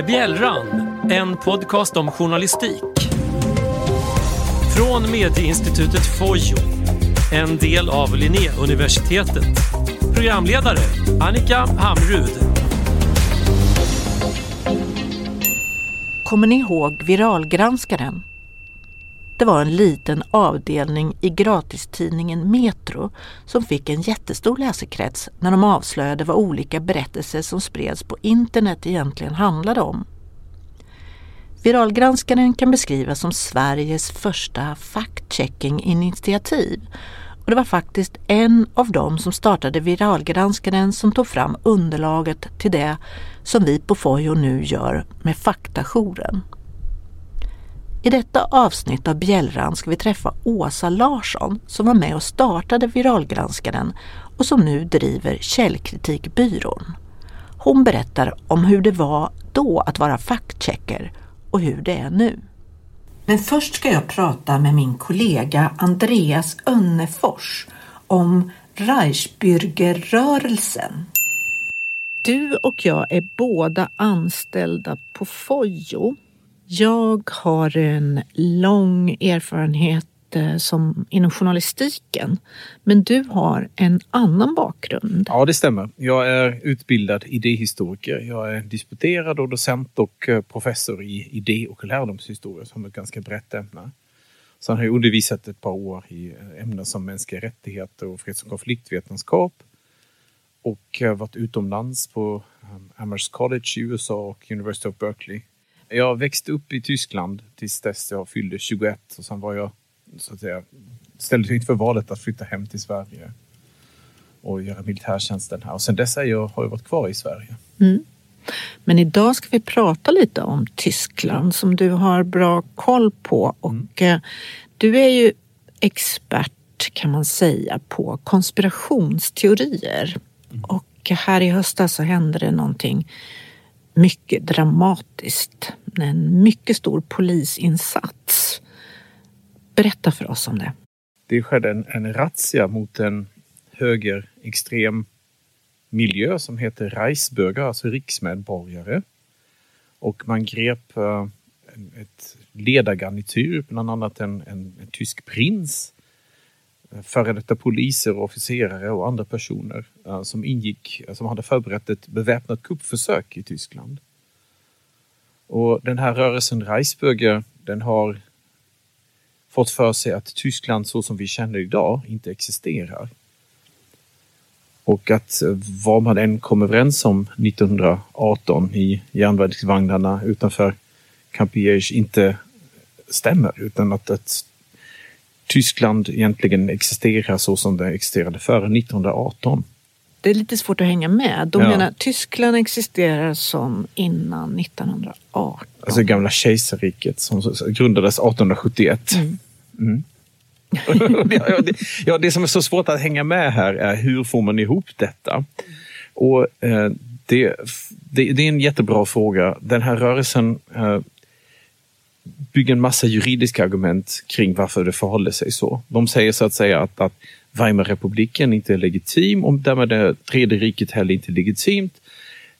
är Bjällran, en podcast om journalistik. Från medieinstitutet Fojo, en del av Linnéuniversitetet. Programledare Annika Hamrud. Kommer ni ihåg Viralgranskaren? Det var en liten avdelning i gratistidningen Metro som fick en jättestor läsekrets när de avslöjade vad olika berättelser som spreds på internet egentligen handlade om. Viralgranskaren kan beskrivas som Sveriges första fact-checking-initiativ och det var faktiskt en av dem som startade Viralgranskaren som tog fram underlaget till det som vi på Fojo nu gör med Faktajouren. I detta avsnitt av Bjällran ska vi träffa Åsa Larsson som var med och startade Viralgranskaren och som nu driver Källkritikbyrån. Hon berättar om hur det var då att vara faktchecker och hur det är nu. Men först ska jag prata med min kollega Andreas Önnefors om Reichsbürgerrörelsen. Du och jag är båda anställda på Fojo jag har en lång erfarenhet eh, som inom journalistiken. Men du har en annan bakgrund. Ja, det stämmer. Jag är utbildad idéhistoriker. Jag är disputerad och docent och eh, professor i idé och lärdomshistoria som är ett ganska brett ämne. Sen har jag undervisat ett par år i eh, ämnen som mänskliga rättigheter och freds och konfliktvetenskap. Och varit utomlands på Amherst College i USA och University of Berkeley jag växte upp i Tyskland tills dess jag fyllde 21 och sen var jag så att säga ställdes inför valet att flytta hem till Sverige och göra militärtjänsten här. Och sen dess jag, har jag varit kvar i Sverige. Mm. Men idag ska vi prata lite om Tyskland som du har bra koll på och mm. du är ju expert kan man säga på konspirationsteorier. Mm. Och här i höstas så hände det någonting mycket dramatiskt. En mycket stor polisinsats. Berätta för oss om det. Det skedde en, en razzia mot en högerextrem miljö som heter Reichsbürger, alltså riksmedborgare. Och man grep uh, ett ledargarnityr, bland annat en, en, en tysk prins före detta poliser, officerare och andra personer eh, som ingick, eh, som hade förberett ett beväpnat kuppförsök i Tyskland. Och den här rörelsen Reichsbürger, den har fått för sig att Tyskland så som vi känner idag inte existerar. Och att eh, vad man än kom överens om 1918 i järnvägsvagnarna utanför Campiège inte stämmer utan att, att Tyskland egentligen existerar så som det existerade före 1918. Det är lite svårt att hänga med. De ja. menar Tyskland existerar som innan 1918. Alltså gamla kejsarriket som grundades 1871. Mm. Mm. ja, det, ja, det som är så svårt att hänga med här är hur får man ihop detta? Och eh, det, det, det, är en jättebra fråga. Den här rörelsen eh, bygga en massa juridiska argument kring varför det förhåller sig så. De säger så att säga att, att Weimarrepubliken inte är legitim och därmed är Tredje riket heller inte legitimt.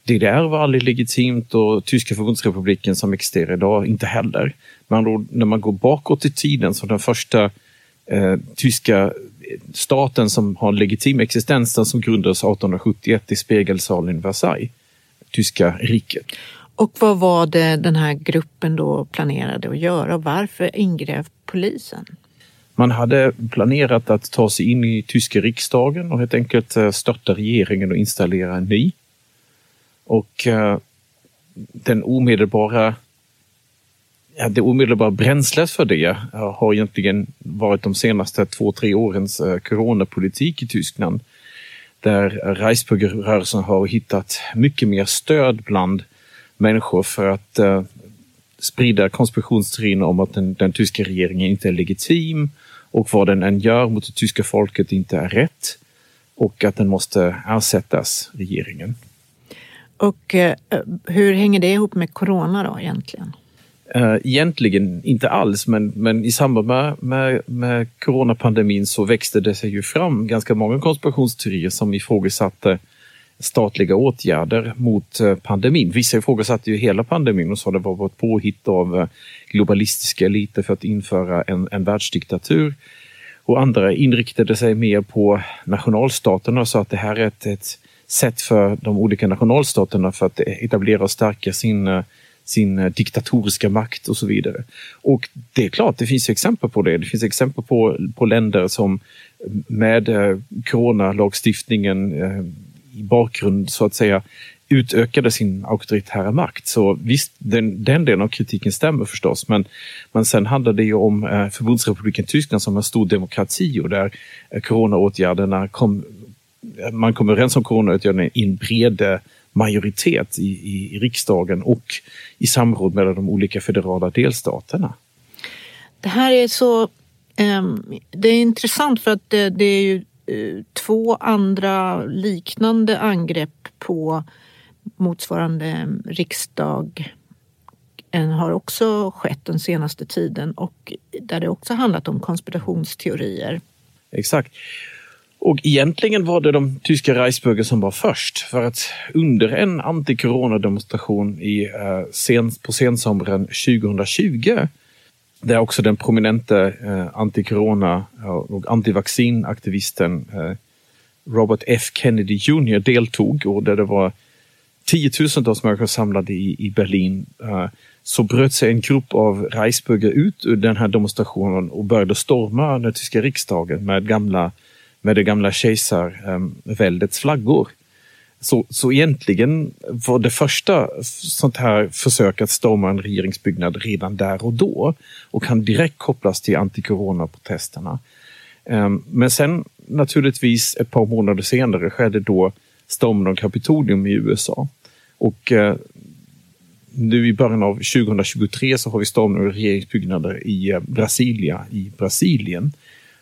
DDR var aldrig legitimt och Tyska förbundsrepubliken som existerar idag inte heller. Men då, när man går bakåt i tiden så den första eh, tyska staten som har legitim existens, den som grundades 1871 i spegelsalen i Versailles, tyska riket. Och vad var det den här gruppen då planerade att göra och varför ingrep polisen? Man hade planerat att ta sig in i tyska riksdagen och helt enkelt eh, störta regeringen och installera en ny. Och uh, den omedelbara ja, det omedelbara bränslet för det eh, har egentligen varit de senaste två, tre årens coronapolitik i Tyskland. Där Reichsbürgerrörelsen har hittat mycket mer stöd bland människor för att eh, sprida konspirationsteorin om att den, den, tyska regeringen inte är legitim och vad den än gör mot det tyska folket inte är rätt och att den måste ersättas, regeringen. Och eh, hur hänger det ihop med corona då egentligen? Uh, egentligen inte alls, men, men i samband med, med, med coronapandemin så växte det sig ju fram ganska många konspirationsteorier som ifrågasatte statliga åtgärder mot eh, pandemin. Vissa ifrågasatte ju hela pandemin och sa det var ett påhitt av eh, globalistiska eliter för att införa en, en världsdiktatur. Och andra inriktade sig mer på nationalstaterna och sa att det här är ett, ett sätt för de olika nationalstaterna för att etablera och stärka sin eh, sin diktatoriska makt och så vidare. Och det är klart, det finns exempel på det. Det finns exempel på, på länder som med coronalagstiftningen eh, bakgrund så att säga utökade sin auktoritära makt. Så visst, den, den delen av kritiken stämmer förstås, men, men sen handlar det ju om eh, Förbundsrepubliken Tyskland som en stor demokrati och där eh, coronaåtgärderna kom, eh, man kom överens om coronaåtgärderna i en bred eh, majoritet i, i, i riksdagen och i samråd mellan de olika federala delstaterna. Det här är så ehm, det är intressant för att det, det är ju Eh, två andra liknande angrepp på motsvarande riksdag har också skett den senaste tiden och där det också handlat om konspirationsteorier. Exakt. Och egentligen var det de tyska Reichsbürger som var först. För att under en anti-corona-demonstration i, eh, sen, på sensommaren 2020 där också den prominente eh, anti-corona och antivaccinaktivisten eh, Robert F Kennedy Jr deltog och där det var tiotusentals människor samlade i, i Berlin eh, så bröt sig en grupp av Reichsbürger ut ur den här demonstrationen och började storma den tyska riksdagen med gamla med det gamla kejsarväldets flaggor. Så, så egentligen var det första sånt här försök att storma en regeringsbyggnad redan där och då och kan direkt kopplas till antikoronaprotesterna. Ehm, men sen naturligtvis ett par månader senare skedde då stormen av Kapitolium i USA. Och eh, nu i början av 2023 så har vi stormen av regeringsbyggnader i eh, Brasilia i Brasilien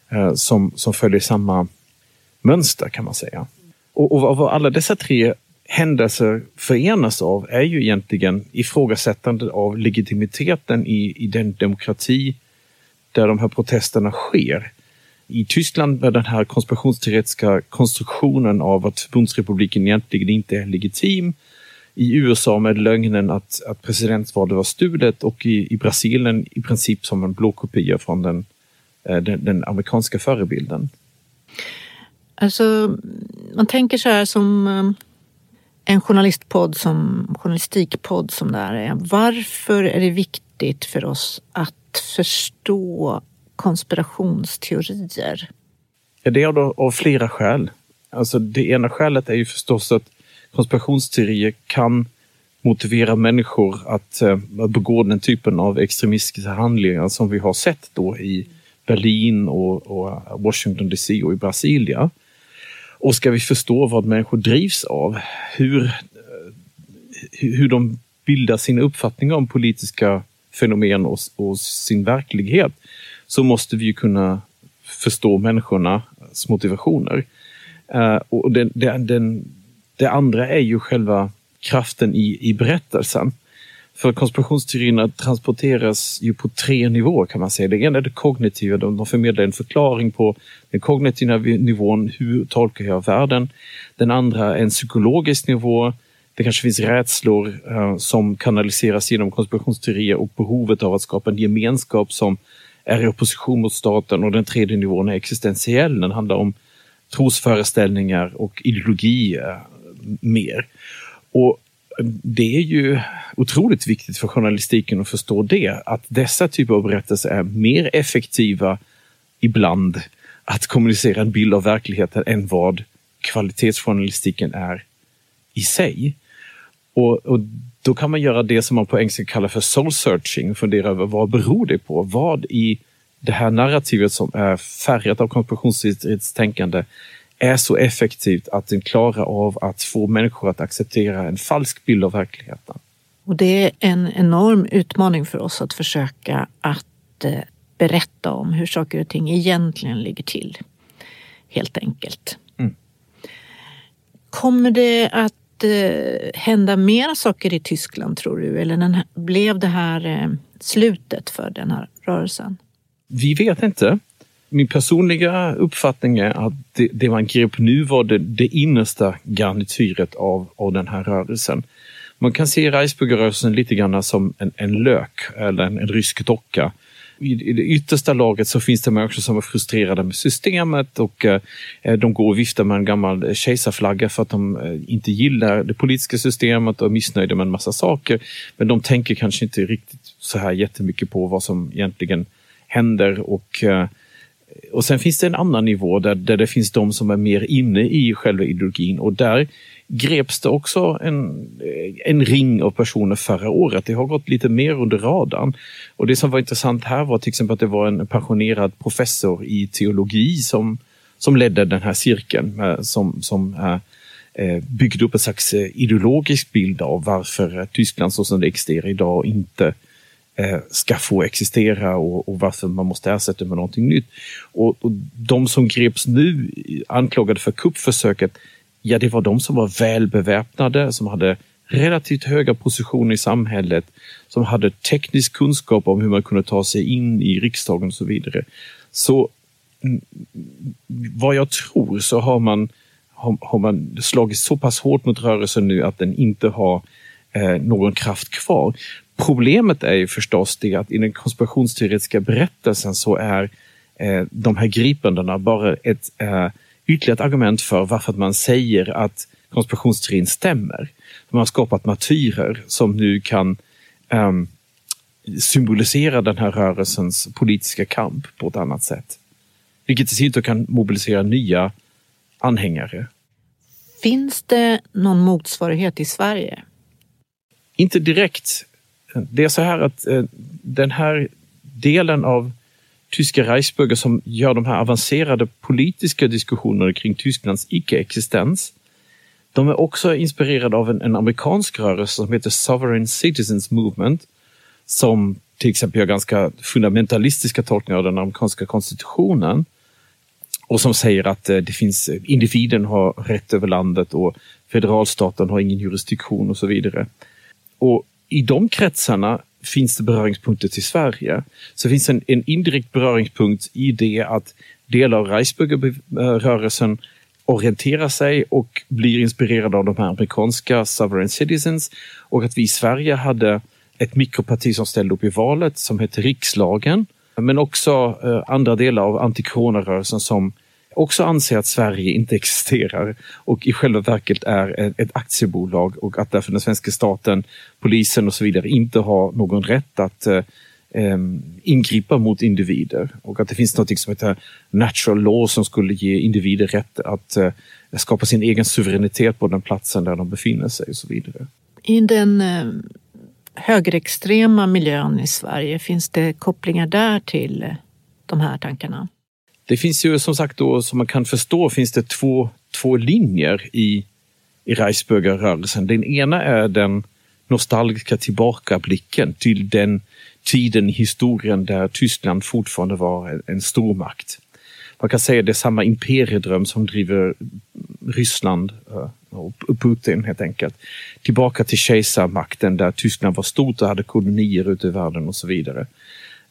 eh, som, som följer samma mönster kan man säga. Och, och vad alla dessa tre händelser förenas av är ju egentligen ifrågasättandet av legitimiteten i, i den demokrati där de här protesterna sker. I Tyskland med den här konspirationsteoretiska konstruktionen av att förbundsrepubliken egentligen inte är legitim. I USA med lögnen att, att presidentvalet var stulet och i, i Brasilien i princip som en blåkopia från den, eh, den, den amerikanska förebilden. Alltså, man tänker så här som eh, en journalistpodd som journalistikpodd som det här är. Varför är det viktigt för oss att förstå konspirationsteorier? Ja, det är av, av flera skäl. Alltså, det ena skälet är ju förstås att konspirationsteorier kan motivera människor att eh, att begå den typen av extremistiska handlingar som vi har sett då i Berlin och, och Washington DC och i Brasilia. Och ska vi förstå vad människor drivs av, hur, eh, hur de bildar sin uppfattning om politiska fenomen och, och sin verklighet, så måste vi kunna förstå människornas motivationer. Uh, och den, den, den, det andra är ju själva kraften i, i berättelsen. För konspirationsteorierna transporteras ju på tre nivåer kan man säga. Det ena är det kognitiva, de förmedlar en förklaring på den kognitiva nivån, hur tolkar jag världen? Den andra är en psykologisk nivå. Det kanske finns rädslor eh, som kanaliseras genom konspirationsteorier och behovet av att skapa en gemenskap som är i opposition mot staten. Och den tredje nivån är existentiell, den handlar om trosföreställningar och ideologi eh, mer. Och det är ju otroligt viktigt för journalistiken att förstå det, att dessa typer av berättelser är mer effektiva ibland att kommunicera en bild av verkligheten än vad kvalitetsjournalistiken är i sig. Och, och, då kan man göra det som man på engelska kallar för soul searching fundera över vad beror det på? Vad i det här narrativet som är färgat av konspirationstänkande är så effektivt att den klarar av att få människor att acceptera en falsk bild av verkligheten. Och det är en enorm utmaning för oss att försöka att eh, berätta om hur saker och ting egentligen ligger till. Helt enkelt. Mm. Kommer det att eh, hända mer saker i Tyskland tror du? Eller blev det här eh, slutet för den här rörelsen? Vi vet inte min personliga uppfattning är att det, det man grep nu var det, det innersta garnityret av, av den här rörelsen. Man kan se Reisbürgerrörelsen lite grann som en, en lök eller en, en rysk docka. I, I det yttersta laget så finns det människor som är frustrerade med systemet och eh, de går och viftar med en gammal kejsarflagga för att de eh, inte gillar det politiska systemet och är missnöjda med en massa saker. Men de tänker kanske inte riktigt så här jättemycket på vad som egentligen händer och eh, och sen finns det en annan nivå där, där det finns de som är mer inne i själva ideologin och där greps det också en, en ring av personer förra året. Det har gått lite mer under radarn. Och det som var intressant här var till exempel att det var en pensionerad professor i teologi som, som ledde den här cirkeln eh, som, som eh, eh byggde upp en slags eh, ideologisk bild av varför Tyskland så som det existerar idag inte Eh, Eh, ska få existera och, och, varför man måste ersätta med någonting nytt. Och, och de som greps nu anklagade för kuppförsöket, ja det var de som var välbeväpnade, som hade relativt höga positioner i samhället, som hade teknisk kunskap om hur man kunde ta sig in i riksdagen och så vidare. Så mm, vad jag tror så har man, har, har man slagit så pass hårt mot rörelsen nu att den inte har eh, någon kraft kvar. Problemet är ju förstås det att i den konspirationsteoretiska berättelsen så är eh, de här gripandena bara ett eh, ytterligare argument för varför man säger att konspirationsteorin stämmer. Man har skapat martyrer som nu kan eh, symbolisera den här rörelsens politiska kamp på ett annat sätt. Vilket i sin tur kan mobilisera nya anhängare. Finns det någon motsvarighet i Sverige? Inte direkt. Det är så här att eh, den här delen av tyska Reichsbürger som gör de här avancerade politiska diskussionerna kring Tysklands icke-existens. De är också inspirerade av en, en, amerikansk rörelse som heter Sovereign Citizens Movement som till exempel gör ganska fundamentalistiska tolkningar av den amerikanska konstitutionen och som säger att eh, det finns eh, individen har rätt över landet och federalstaten har ingen jurisdiktion och så vidare. Och i de kretsarna finns det beröringspunkter till Sverige. Så finns en, en indirekt beröringspunkt i det att delar av Reichsbürgerrörelsen orienterar sig och blir inspirerade av de här amerikanska sovereign citizens och att vi i Sverige hade ett mikroparti som ställde upp i valet som hette Rikslagen, men också eh, andra delar av anticoronarörelsen som också anser att Sverige inte existerar och i själva verket är ett aktiebolag och att därför den svenska staten, polisen och så vidare inte har någon rätt att eh, ingripa mot individer och att det finns något som heter natural law som skulle ge individer rätt att eh, skapa sin egen suveränitet på den platsen där de befinner sig och så vidare. I den eh, högerextrema miljön i Sverige, finns det kopplingar där till eh, de här tankarna? Det finns ju som sagt då, som man kan förstå, finns det två, två linjer i, i Reichsbürgerrörelsen. Den ena är den nostalgiska tillbakablicken till den tiden i historien där Tyskland fortfarande var en stormakt. Man kan säga det är samma imperiedröm som driver Ryssland eh, och Putin helt enkelt. Tillbaka till kejsarmakten där Tyskland var stort och hade kolonier ute i världen och så vidare.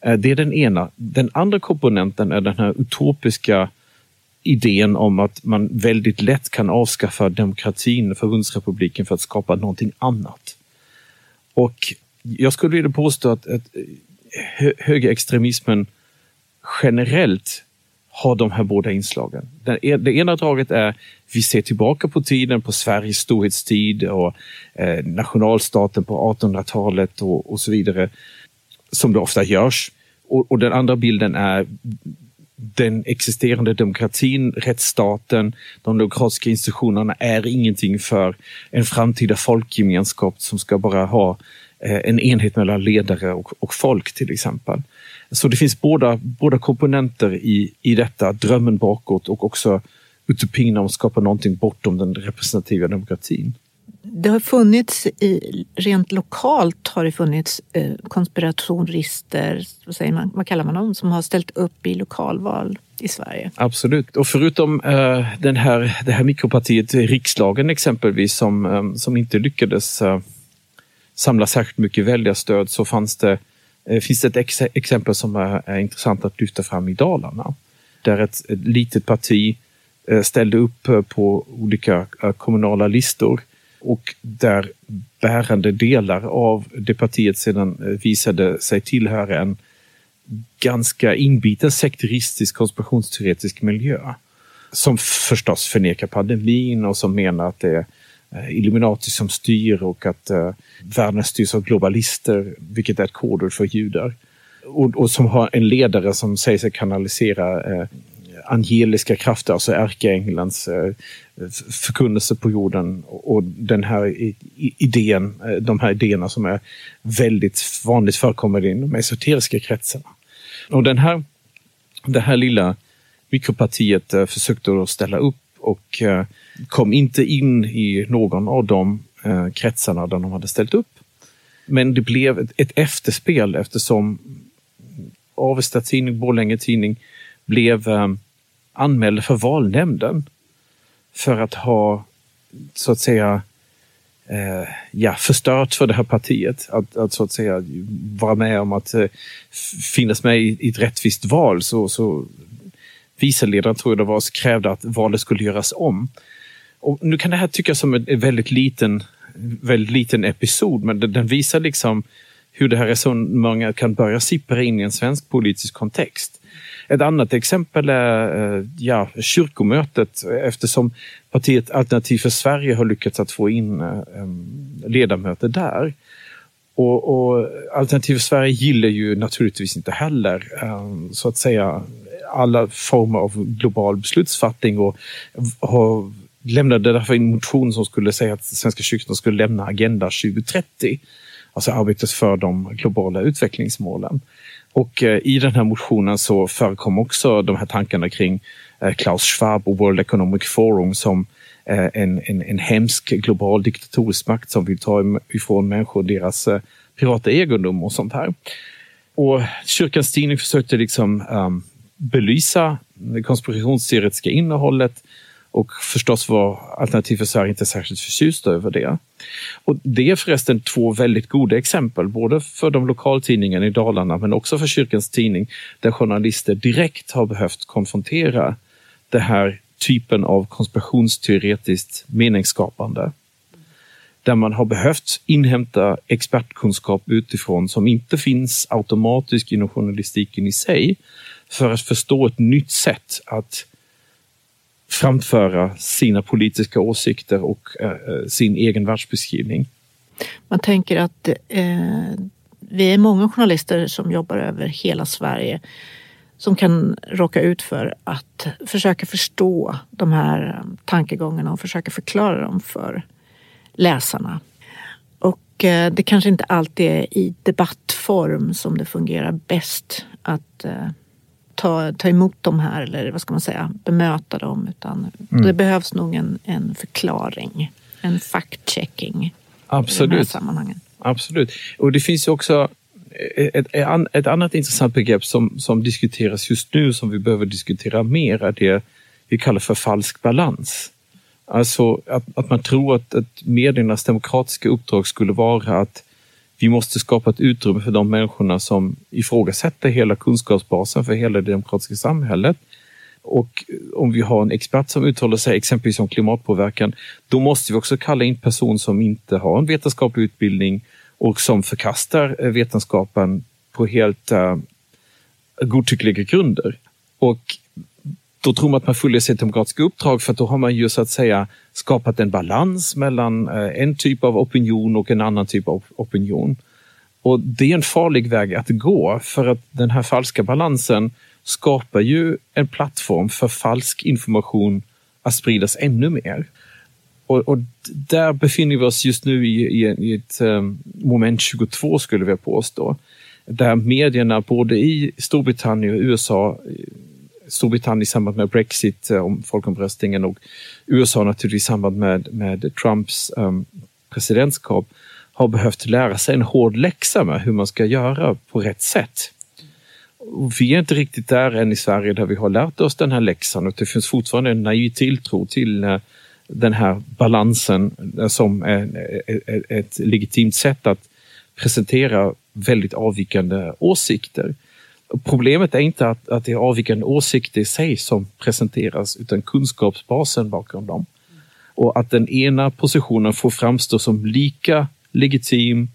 Eh, det är den ena. Den andra komponenten är den här utopiska idén om att man väldigt lätt kan avskaffa demokratin, förbundsrepubliken, för att skapa någonting annat. Och jag skulle vilja påstå att, att eh, högerextremismen generellt har de här båda inslagen. E-, det ena draget är vi ser tillbaka på tiden, på Sveriges storhetstid och eh, nationalstaten på 1800-talet och, och så vidare som det ofta görs. Och, och den andra bilden är den existerande demokratin, rättsstaten, de demokratiska institutionerna är ingenting för en framtida folkgemenskap som ska bara ha eh, en enhet mellan ledare och, och, folk till exempel. Så det finns båda, båda komponenter i, i detta, drömmen bakåt och också utopin om att skapa någonting bortom den representativa demokratin det har funnits, i, rent lokalt har det funnits eh, konspiratorister, vad, säger man, vad kallar man dem, som har ställt upp i lokalval i Sverige. Absolut. Och förutom eh, den här, det här mikropartiet eh, Rikslagen exempelvis som, eh, som inte lyckades eh, samla särskilt mycket väljarstöd så fanns det, eh, finns det ett ex exempel som är, är intressant att lyfta fram i Dalarna. där ett, ett litet parti eh, ställde upp eh, på olika eh, kommunala listor och där bärande delar av det partiet sedan eh, visade sig tillhöra en ganska inbiten sekteristisk konspirationsteoretisk miljö. Som förstås förnekar pandemin och som menar att det är eh, Illuminati som styr och att eh, världen styrs av globalister, vilket är ett kodord för judar och, och, som har en ledare som säger sig kanalisera eh, angeliska krafter, alltså ärkeänglens eh, förkunnelse på jorden och den här idén, eh, de här idéerna som är väldigt vanligt förekommande inom de esoteriska kretsarna. Och den här, det här lilla mikropartiet eh, försökte då ställa upp och kom inte in i någon av de kretsarna där de hade ställt upp. Men det blev ett, ett efterspel eftersom Avesta Tidning, Borlänge Tidning blev eh, anmälde för valnämnden för att ha så att säga eh, ja, förstört för det här partiet. Att, att så att säga vara med om att eh, finnas med i, i ett rättvist val så, så viceledaren, tror jag det var, krävde att valet skulle göras om. Och nu kan det här tyckas som en väldigt liten, väldigt liten episod, men den, den visar liksom hur det här resonemanget kan börja sippra in i en svensk politisk kontext. Ett annat exempel är eh, ja, kyrkomötet eftersom partiet Alternativ för Sverige har lyckats att få in eh, ledamöter där. Och, och Alternativ för Sverige gillar ju naturligtvis inte heller så att säga alla former av global beslutsfattning och har lämnade därför en motion som skulle säga att Svenska kyrkan skulle lämna Agenda 2030 alltså arbetet för de globala utvecklingsmålen. Och eh, i den här motionen så förekom också de här tankarna kring eh, Klaus Schwab och World Economic Forum som eh, en, en, en hemsk global diktatorisk makt som vill ta ifrån människor deras privata egendom och sånt här. Och kyrkans tidning försökte liksom um, belysa det konspirationsteoretiska innehållet och förstås var Alternativ för Sverige inte särskilt förtjusta över det. Och det är förresten två väldigt goda exempel, både för de lokaltidningarna i Dalarna men också för Kyrkans Tidning, där journalister direkt har behövt konfrontera den här typen av konspirationsteoretiskt meningsskapande. Där man har behövt inhämta expertkunskap utifrån som inte finns automatiskt inom journalistiken i sig för att förstå ett nytt sätt att framföra sina politiska åsikter och eh, eh, sin egen världsbeskrivning. Man tänker att eh, vi är många journalister som jobbar över hela Sverige som kan råka ut för att försöka förstå de här eh, tankegångarna och försöka förklara dem för läsarna. Och eh, det kanske inte alltid är i debattform som det fungerar bäst att eh, ta, ta emot de här eller vad ska man säga, bemöta dem. Utan mm. det behövs nog en, en förklaring, en fact-checking. Absolut. I de här sammanhangen. Absolut. Och det finns också ett, ett, ett, annat intressant begrepp som, som diskuteras just nu som vi behöver diskutera mer är det vi kallar för falsk balans. Alltså att, att man tror att, att mediernas demokratiska uppdrag skulle vara att vi måste skapa ett utrymme för de människorna som ifrågasätter hela kunskapsbasen för hela det demokratiska samhället. Och om vi har en expert som uttalar sig exempelvis om klimatpåverkan, då måste vi också kalla in person som inte har en vetenskaplig utbildning och som förkastar eh, vetenskapen på helt uh, godtyckliga grunder. Och då tror man att man följer sitt demokratiska uppdrag för då har man ju så att säga skapat en balans mellan eh, en typ av opinion och en annan typ av opinion. Och det är en farlig väg att gå för att den här falska balansen skapar ju en plattform för falsk information att spridas ännu mer. Och, och där befinner vi oss just nu i, i, i ett um, moment 22 skulle vi påstå. Där medierna både i Storbritannien och USA eh, Storbritannien i samband med Brexit, eh, om folkomröstningen och USA naturligtvis i samband med, med Trumps um, presidentskap har behövt lära sig en hård läxa med hur man ska göra på rätt sätt. Och vi är inte riktigt där än i Sverige där vi har lärt oss den här läxan och det finns fortfarande en naiv tilltro till eh, den här balansen eh, som är, ett legitimt sätt att presentera väldigt avvikande åsikter. Problemet är inte att, att det är avvikande åsikter i sig som presenteras utan kunskapsbasen bakom dem. Och att den ena positionen får framstå som lika legitim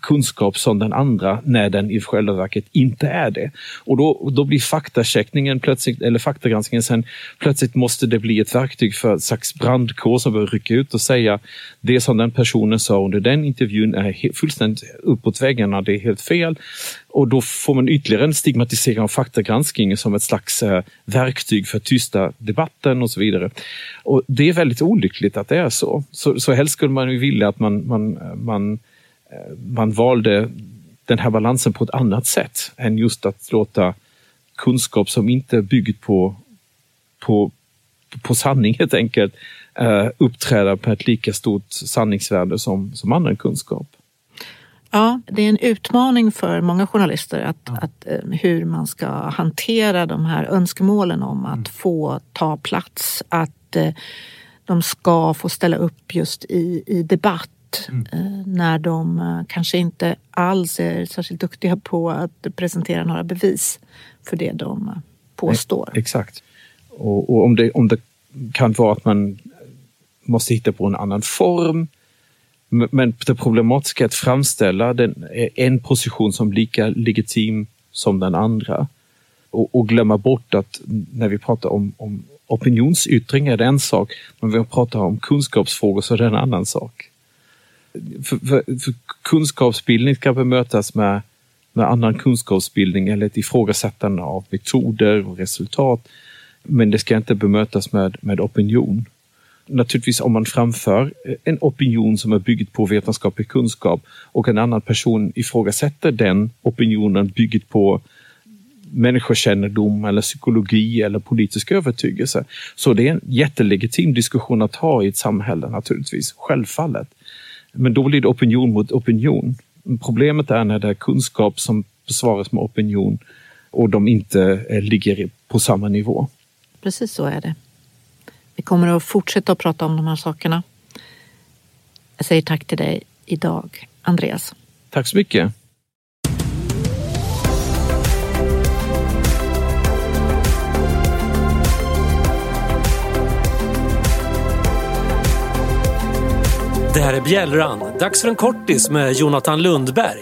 kunskap som den andra när den i själva verket inte är det. Och då, då blir faktacheckningen plötsligt, eller faktagranskningen sen, plötsligt måste det bli ett verktyg för en slags brandkår som behöver rycka ut och säga det som den personen sa under den intervjun är fullständigt uppåt väggarna, det är helt fel. Och då får man ytterligare en stigmatisering av faktagranskningen som ett slags eh, verktyg för att tysta debatten och så vidare. Och det är väldigt olyckligt att det är så. Så, så helst skulle man ju vilja att man, man, eh, man man valde den här balansen på ett annat sätt än just att låta kunskap som inte är byggd på, på, på sanning helt enkelt uh, uppträda med ett lika stort sanningsvärde som, som annan kunskap. Ja, det är en utmaning för många journalister att, ja. att, uh, hur man ska hantera de här önskemålen om att mm. få ta plats, att de ska få ställa upp just i, i debatt Mm. Eh, när de eh, kanske inte alls är särskilt duktiga på att presentera några bevis för det de eh, påstår. Exakt. Och, och om, det, om det kan vara att man måste hitta på en annan form. Men det problematiska är att framställa den, en position som lika legitim som den andra. Och, och glömma bort att när vi pratar om, om opinionsyttring är det en sak, men vi pratar om kunskapsfrågor så är det en annan sak för, för, för kunskapsbildning ska bemötas med, med annan kunskapsbildning eller ett ifrågasättande av metoder och resultat. Men det ska inte bemötas med, med opinion. Naturligtvis om man framför en opinion som är byggd på vetenskaplig kunskap och en annan person ifrågasätter den opinionen byggd på människokännedom eller psykologi eller politisk övertygelse. Så det är en jättelegitim diskussion att ha i ett samhälle naturligtvis, självfallet. Men då blir det opinion mot opinion. Problemet är när det är kunskap som besvaras med opinion och de inte eh, ligger på samma nivå. Precis så är det. Vi kommer att fortsätta att prata om de här sakerna. Jag säger tack till dig idag, Andreas. Tack så mycket. Det här är Bjällran. Dags för en kortis med Jonathan Lundberg.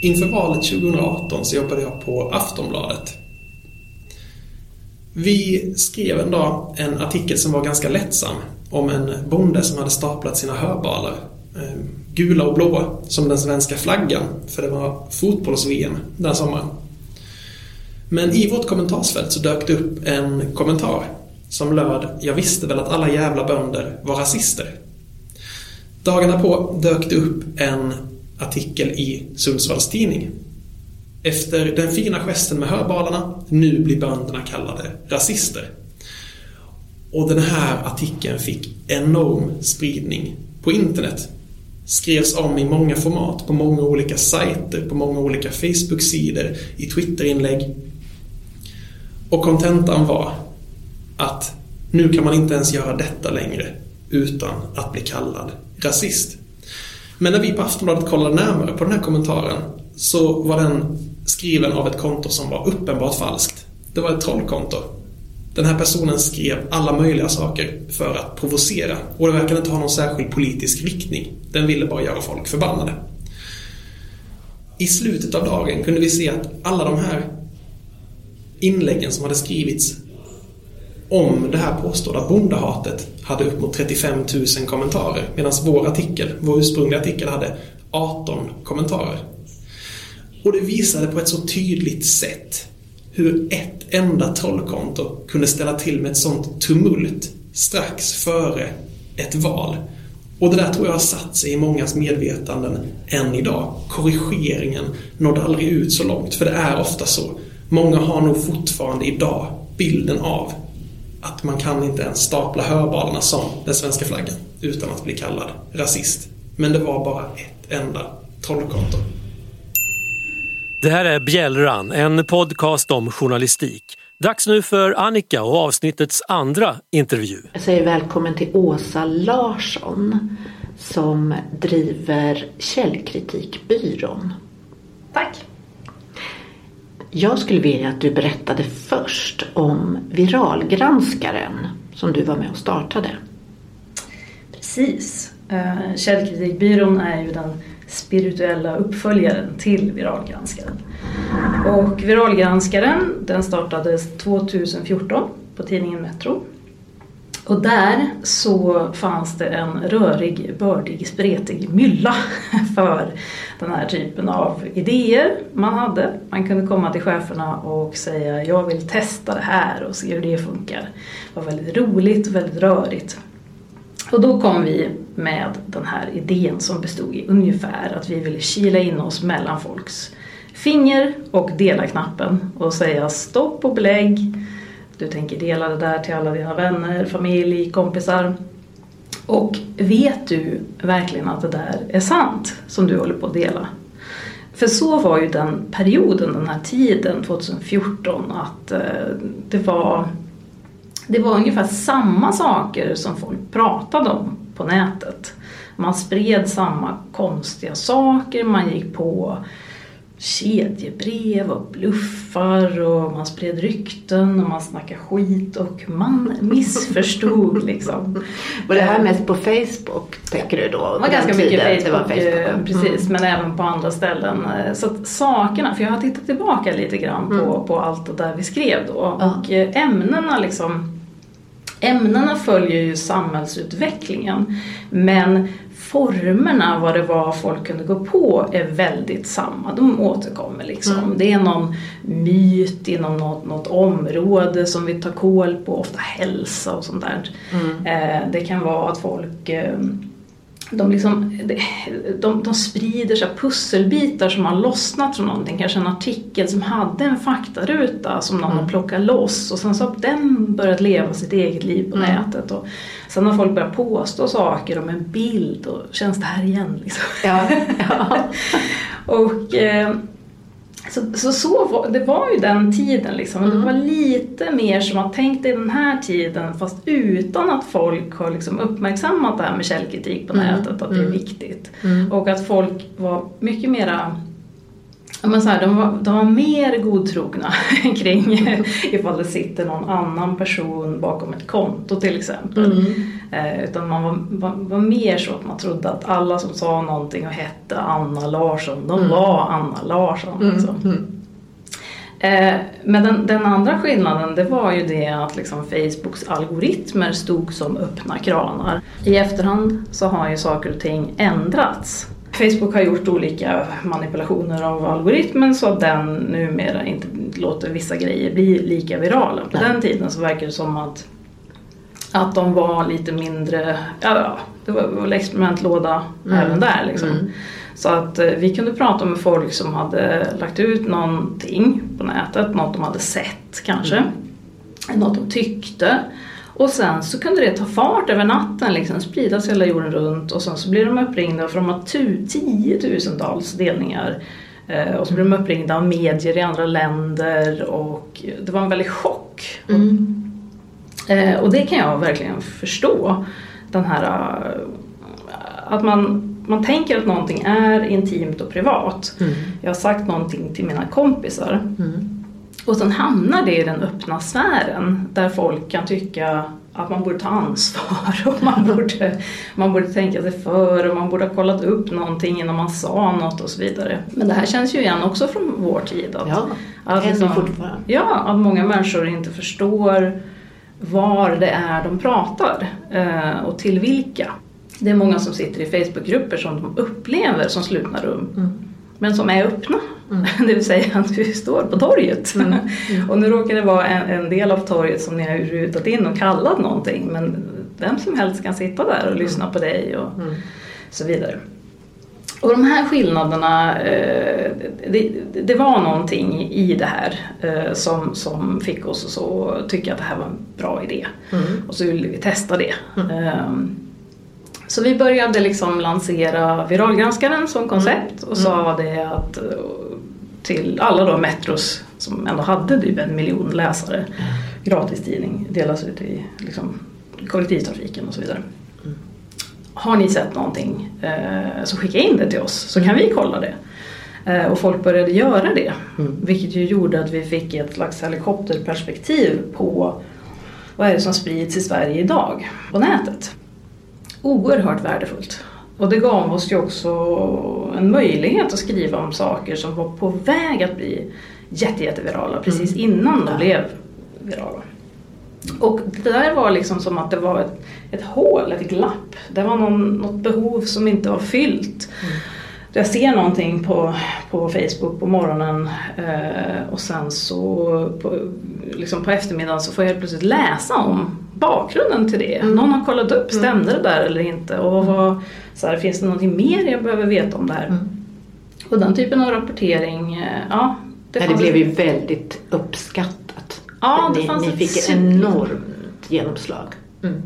Inför valet 2018 så jobbade jag på Aftonbladet. Vi skrev en dag en artikel som var ganska lättsam om en bonde som hade staplat sina hörbalar. Eh, gula och blåa, som den svenska flaggan, för det var fotbolls-VM den sommaren. Men i vårt kommentarsfält så dök det upp en kommentar som löd “Jag visste väl att alla jävla bönder var rasister”. Dagarna på dök det upp en artikel i Sundsvalls Tidning. Efter den fina gesten med hörbalarna, nu blir bönderna kallade rasister. Och den här artikeln fick enorm spridning på internet. Skrevs om i många format, på många olika sajter, på många olika Facebook-sidor, i Twitter-inlägg. Och kontentan var att nu kan man inte ens göra detta längre utan att bli kallad rasist. Men när vi på Aftonbladet kollade närmare på den här kommentaren så var den skriven av ett konto som var uppenbart falskt. Det var ett trollkonto. Den här personen skrev alla möjliga saker för att provocera och det verkade inte ha någon särskild politisk riktning. Den ville bara göra folk förbannade. I slutet av dagen kunde vi se att alla de här inläggen som hade skrivits om det här påstådda bondehatet hade upp mot 35 000 kommentarer medan vår artikel, vår ursprungliga artikel hade 18 kommentarer. Och det visade på ett så tydligt sätt hur ett enda trollkonto kunde ställa till med ett sånt tumult strax före ett val. Och det där tror jag har satt sig i mångas medvetanden än idag. Korrigeringen nådde aldrig ut så långt, för det är ofta så. Många har nog fortfarande idag bilden av att man kan inte ens stapla hörbalarna som den svenska flaggan utan att bli kallad rasist. Men det var bara ett enda trollkonto. Det här är Bjällran, en podcast om journalistik. Dags nu för Annika och avsnittets andra intervju. Jag säger välkommen till Åsa Larsson som driver Källkritikbyrån. Tack. Jag skulle vilja att du berättade först om Viralgranskaren som du var med och startade. Precis. Eh, Källkritikbyrån är ju den spirituella uppföljaren till Viralgranskaren. Och Viralgranskaren den startades 2014 på tidningen Metro. Och där så fanns det en rörig, bördig, spretig mylla för den här typen av idéer man hade. Man kunde komma till cheferna och säga jag vill testa det här och se hur det funkar. Det var väldigt roligt och väldigt rörigt. Och då kom vi med den här idén som bestod i ungefär att vi ville kila in oss mellan folks finger och dela-knappen och säga stopp och belägg. Du tänker dela det där till alla dina vänner, familj, kompisar. Och vet du verkligen att det där är sant som du håller på att dela? För så var ju den perioden, den här tiden, 2014, att eh, det var det var ungefär samma saker som folk pratade om på nätet. Man spred samma konstiga saker, man gick på kedjebrev och bluffar och man spred rykten och man snackade skit och man missförstod liksom. Var det här mest på Facebook tänker du då? Det var ganska mycket Facebook, det var Facebook. Eh, precis, mm. men även på andra ställen. Eh, så att sakerna, för jag har tittat tillbaka lite grann på, mm. på allt det där vi skrev då och mm. ämnena liksom Ämnena följer ju samhällsutvecklingen men formerna vad det var folk kunde gå på är väldigt samma. De återkommer liksom. Mm. Det är någon myt inom något, något område som vi tar koll på, ofta hälsa och sånt där. Mm. Eh, det kan vara att folk eh, de, liksom, de, de sprider så pusselbitar som har lossnat från någonting. Kanske en artikel som hade en faktaruta som någon mm. har plockat loss och sen så har den börjat leva sitt eget liv på mm. nätet. Och sen har folk börjat påstå saker om en bild och känns det här igen? Liksom. Ja, ja. och eh, så, så, så det var ju den tiden liksom. Mm. Det var lite mer som att tänk dig den här tiden fast utan att folk har liksom uppmärksammat det här med källkritik på mm. nätet, att det är mm. viktigt. Mm. Och att folk var mycket mera men så här, de, var, de var mer godtrogna kring ifall det sitter någon annan person bakom ett konto till exempel. Mm. Eh, utan man var, var, var, mer så att man trodde att alla som sa någonting och hette Anna Larsson, de mm. var Anna Larsson. Mm. Liksom. Mm. Eh, men den, den, andra skillnaden det var ju det att liksom Facebooks algoritmer stod som öppna kranar. I efterhand så har ju saker och ting ändrats. Facebook har gjort olika manipulationer av algoritmen så att den numera inte låter vissa grejer bli lika virala. På den tiden så verkar det som att, att de var lite mindre, ja det var, väl experimentlåda mm. även där liksom. Mm. Så att eh, vi kunde prata med folk som hade lagt ut någonting på nätet, något de hade sett kanske, mm. något de tyckte. Och sen så kunde det ta fart över natten, liksom, spridas hela jorden runt och sen så blir de uppringda för de har tiotusentals delningar. Eh, och så blir de uppringda av medier i andra länder och det var en väldig chock. Mm. Eh, och det kan jag verkligen förstå. Den här eh, att man, man tänker att någonting är intimt och privat. Mm. Jag har sagt någonting till mina kompisar. Mm. Och sen hamnar det i den öppna sfären där folk kan tycka att man borde ta ansvar och man borde, man borde tänka sig för och man borde ha kollat upp någonting innan man sa något och så vidare. Men det här känns ju igen också från vår tid. Att, ja, att, liksom, fortfarande. Ja, att många människor inte förstår var det är de pratar eh, och till vilka. Det är många som sitter i Facebookgrupper som de upplever som slutna rum. Mm men som är öppna. Mm. Det vill säga att du står på torget. Mm. Mm. och nu råkar det vara en, en, del av torget som ni har rutat in och kallat någonting men vem som helst kan sitta där och lyssna mm. på dig och mm. så vidare. Och de här skillnaderna, eh, det, det, var någonting i det här eh, som, som fick oss att tycka att det här var en bra idé. Mm. Och så ville vi testa det. Så vi började liksom lansera Viralgranskaren som koncept och sa mm. det att eh, till alla då Metros som ändå hade typ en miljon läsare gratistidning delas ut i liksom, kollektivtrafiken och så vidare. Mm. Har ni sett någonting eh, så skicka in det till oss så kan vi kolla det. Eh, och folk började göra det. Mm. Vilket ju gjorde att vi fick ett slags helikopterperspektiv på vad är det som sprids i Sverige idag på nätet. Oerhört värdefullt. Och det gav oss ju också en möjlighet att skriva om saker som var på väg att bli jätte, jättevirala precis mm. innan de blev virala. Och det där var liksom som att det var ett, ett hål, ett glapp. Det var någon, något behov som inte var fyllt. Mm. Jag ser någonting på, på Facebook på morgonen eh, och sen så på, liksom på eftermiddagen så får jag plötsligt läsa om bakgrunden till det. Mm. Någon har kollat upp, mm. stämde det där eller inte? Och vad, så här, finns det någonting mer jag behöver veta om det här? Mm. Och den typen av rapportering, eh, ja. Det, det blev ju väldigt uppskattat. Ja, det ni, fanns ni fick ett enormt genomslag. Mm.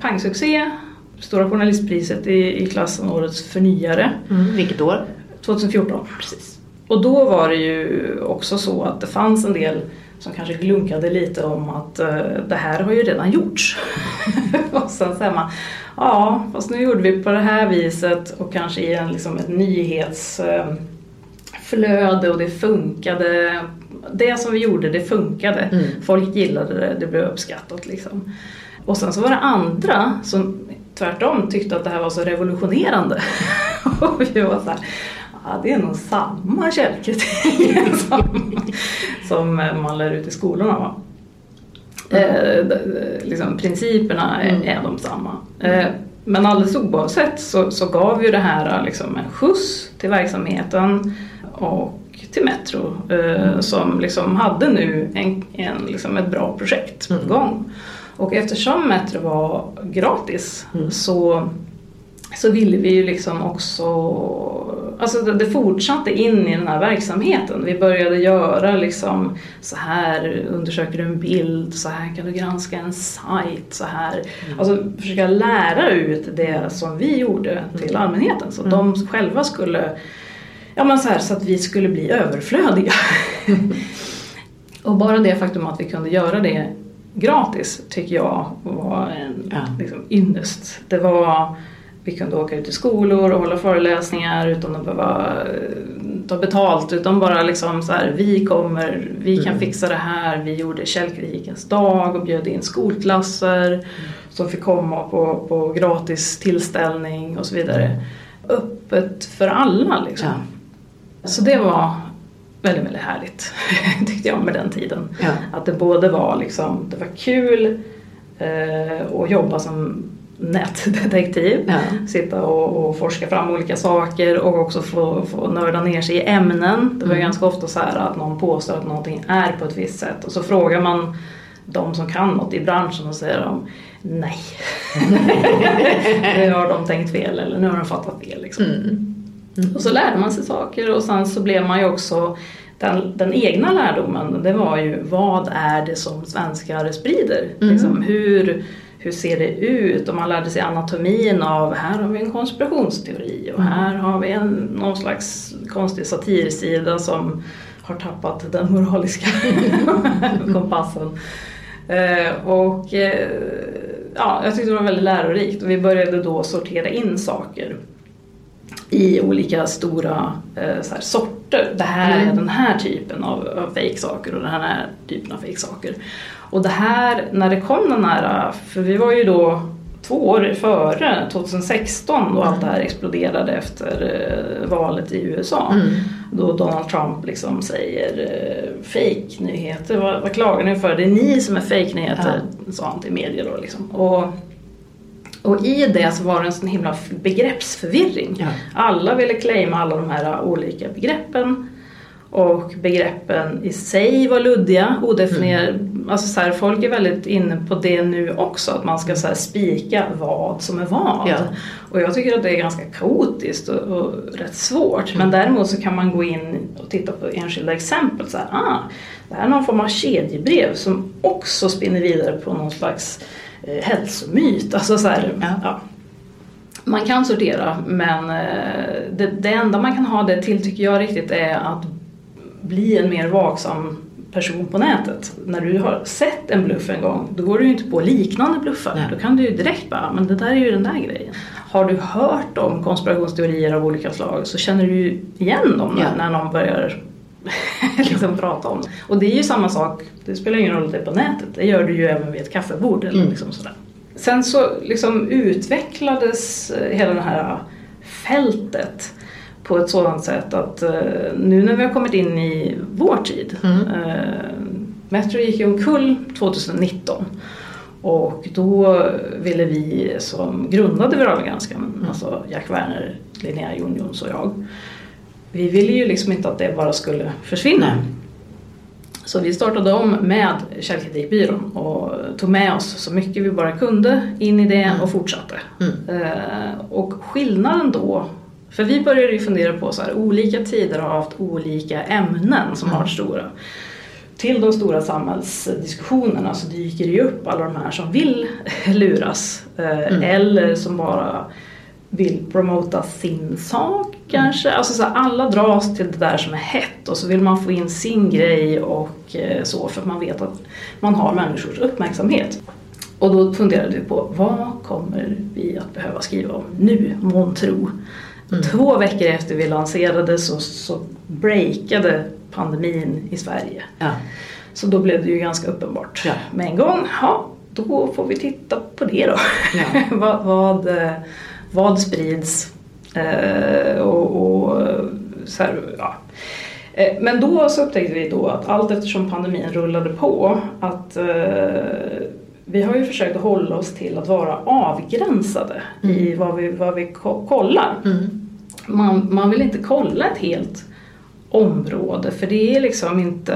Pangsuccé, Stora Journalistpriset i, i klassen Årets förnyare. Mm. Vilket år? 2014. Precis. Och då var det ju också så att det fanns en del som kanske glunkade lite om att uh, det här har ju redan gjorts. och sen säger man, ja fast nu gjorde vi på det här viset och kanske i en, liksom, ett nyhetsflöde uh, och det funkade. Det som vi gjorde det funkade. Mm. Folk gillade det, det blev uppskattat liksom. Och sen så var det andra som tvärtom tyckte att det här var så revolutionerande. och vi var så här, ja, det är nog samma källkritik som, som man lär ut i skolorna. Va? Eh, liksom, principerna är, mm. är de samma. Eh, men alldeles oavsett så, så gav ju det här liksom, en skjuts till verksamheten och till Metro eh, mm. som liksom hade nu en, en, liksom ett bra projekt på mm. gång. Och eftersom Metro var gratis mm. så, så ville vi ju liksom också Alltså det, fortsatte in i den här verksamheten. Vi började göra liksom så här undersöker du en bild, så här kan du granska en sajt, så här. Mm. Alltså försöka lära ut det som vi gjorde till mm. allmänheten så att mm. de själva skulle, ja men så här så att vi skulle bli överflödiga. Och bara det faktum att vi kunde göra det gratis tycker jag var en ja. liksom, ynnest. Det var, vi kunde åka ut till skolor och hålla föreläsningar utan att behöva eh, ta betalt utan bara liksom så här, vi kommer, vi kan mm. fixa det här. Vi gjorde källkritikens dag och bjöd in skolklasser mm. som fick komma på, på gratis tillställning och så vidare. Öppet för alla liksom. Ja. Så det var väldigt, väldigt härligt tyckte jag med den tiden. Ja. Att det både var liksom, det var kul eh, att jobba som nätdetektiv, ja. sitta och, och, forska fram olika saker och också få, få nörda ner sig i ämnen. Det var mm. ganska ofta så här att någon påstår att någonting är på ett visst sätt och så frågar man de som kan något i branschen och säger de nej. nu har de tänkt fel eller nu har de fattat fel. Liksom. Mm. Mm. Och så lärde man sig saker och sen så blev man ju också den, den, egna lärdomen det var ju vad är det som svenskar sprider? Mm. Liksom, hur, hur ser det ut? Och man lärde sig anatomin av här har vi en konspirationsteori och mm. här har vi en, någon slags konstig satirsida som har tappat den moraliska kompassen. Eh, och eh, ja, jag tyckte det var väldigt lärorikt och vi började då sortera in saker i olika stora eh, här, sorter. Det här mm. är den här typen av, av fake-saker och den här typen av fake-saker. Och det här, när det kom den här, för vi var ju då två år före 2016 då allt det här exploderade efter eh, valet i USA. Mm. Då Donald Trump liksom säger eh, fake-nyheter, vad, vad klagar ni för? Det är ni som är fake-nyheter, ja. sa han till media då liksom. Och, och i det så var det en sån himla begreppsförvirring. Ja. Alla ville claima alla de här olika begreppen. Och begreppen i sig var luddiga, odefinierade. Mm. Alltså så här, folk är väldigt inne på det nu också, att man ska så här, spika vad som är vad. Ja. Och jag tycker att det är ganska kaotiskt och, och rätt svårt. Men däremot så kan man gå in och titta på enskilda exempel. Så här, ah, det här är någon form av kedjebrev som också spinner vidare på någon slags eh, hälsomyt. Alltså så här, ja. ja. Man kan sortera men eh, det, det enda man kan ha det till tycker jag riktigt är att bli en mer vaksam person på nätet. När du har sett en bluff en gång, då går du ju inte på liknande bluffar. Nej. Då kan du ju direkt bara, men det där är ju den där grejen. Har du hört om konspirationsteorier av olika slag så känner du ju igen dem när, Ja. när någon börjar liksom prata om det. Och det är ju samma sak, det spelar ingen roll att det är på nätet, det gör du ju även vid ett kaffebord eller Mm. liksom sådär. Sen så liksom utvecklades eh, hela det här fältet på ett sådant sätt att eh, nu när vi har kommit in i vår tid, Mm. eh, Metro gick ju omkull 2019 och då ville vi som grundade Viralgranskaren, alltså Jack Werner, Linnea Jonjons och jag, vi ville ju liksom inte att det bara skulle försvinna. Nej. Så vi startade om med Källkritikbyrån och tog med oss så mycket vi bara kunde in i det och fortsatte. Mm. Eh, och skillnaden då, för vi började ju fundera på så här, olika tider har haft olika ämnen som har varit stora. Till de stora samhällsdiskussionerna så dyker det ju upp alla de här som vill luras eh, eller som bara vill promota sin sak kanske. Alltså så här, alla dras till det där som är hett och så vill man få in sin grej och eh, så för att man vet att man har människors uppmärksamhet. Och då funderade vi på vad kommer vi att behöva skriva om nu, månntro? Två veckor efter vi lanserade så, så breakade pandemin i Sverige. Ja. Så då blev det ju ganska uppenbart Ja. med en gång. Ja, då får vi titta på det då. Ja. vad, vad, vad sprids? Eh, och, och så här, ja. Eh, Men då så upptäckte vi då att allt eftersom pandemin rullade på att eh, vi har ju försökt att hålla oss till att vara avgränsade i vad vi, vad vi ko- kollar. Mm. Man, man vill inte kolla ett helt område för det är liksom inte,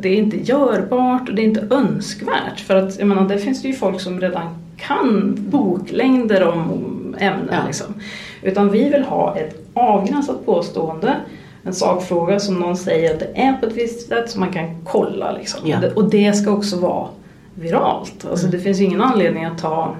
det är inte görbart och det är inte önskvärt. För att jag menar, det finns det ju folk som redan kan boklängder om ämnen. Ja. Liksom. Utan vi vill ha ett avgränsat påstående, en sakfråga som någon säger att det är på ett visst sätt som man kan kolla. Liksom. Ja. Och det ska också vara viralt. Alltså, Det finns ju ingen anledning att ta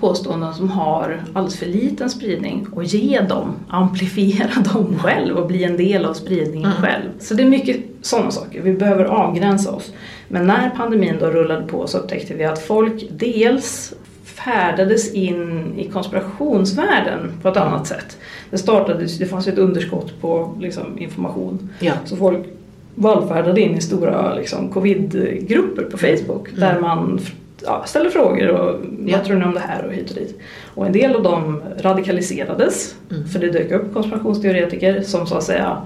påståenden som har alldeles för liten spridning och ge dem, amplifiera dem själv och bli en del av spridningen själv. Så det är mycket sådana saker, vi behöver avgränsa oss. Men när pandemin då rullade på så upptäckte vi att folk dels färdades in i konspirationsvärlden på ett annat sätt. Det startades, det fanns ju ett underskott på liksom, information. Ja. Så folk vallfärdade in i stora liksom, covid-grupper på Facebook där man ja, ställer frågor och Ja. vad tror ni om det här och hit och dit. Och en del av dem radikaliserades för det dök upp konspirationsteoretiker som så att säga